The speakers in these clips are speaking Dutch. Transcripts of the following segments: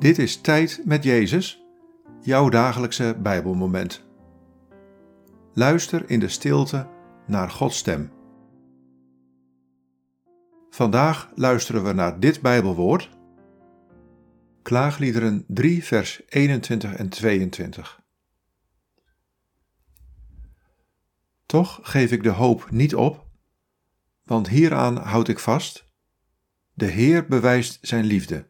Dit is Tijd met Jezus, jouw dagelijkse Bijbelmoment. Luister in de stilte naar Gods stem. Vandaag luisteren we naar dit Bijbelwoord. Klaagliederen 3, vers 21 en 22. Toch geef ik de hoop niet op, want hieraan houd ik vast. De Heer bewijst zijn liefde.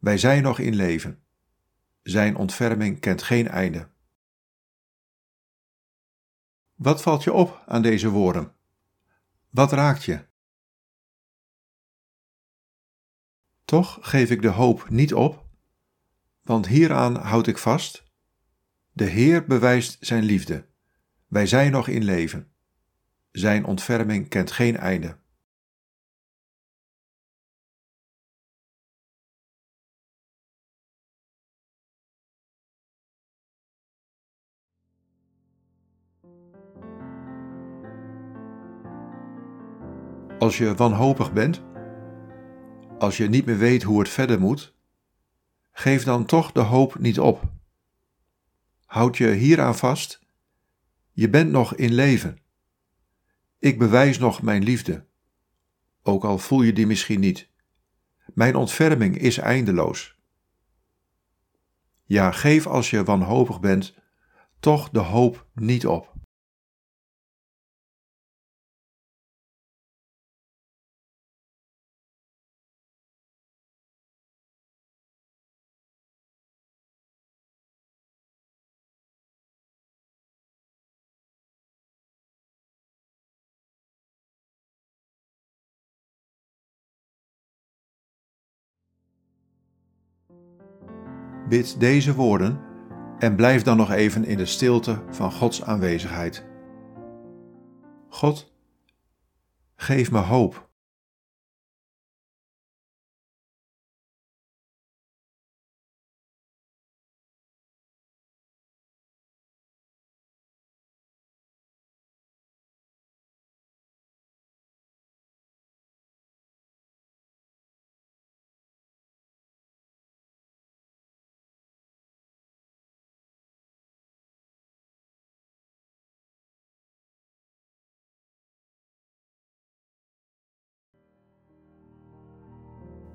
Wij zijn nog in leven. Zijn ontferming kent geen einde. Wat valt je op aan deze woorden? Wat raakt je? Toch geef ik de hoop niet op, want hieraan houd ik vast. De Heer bewijst zijn liefde. Wij zijn nog in leven. Zijn ontferming kent geen einde. Als je wanhopig bent, als je niet meer weet hoe het verder moet, geef dan toch de hoop niet op. Houd je hieraan vast. Je bent nog in leven. Ik bewijs nog mijn liefde, ook al voel je die misschien niet. Mijn ontferming is eindeloos. Ja, geef als je wanhopig bent toch de hoop niet op. Bid deze woorden en blijf dan nog even in de stilte van Gods aanwezigheid. God, geef me hoop.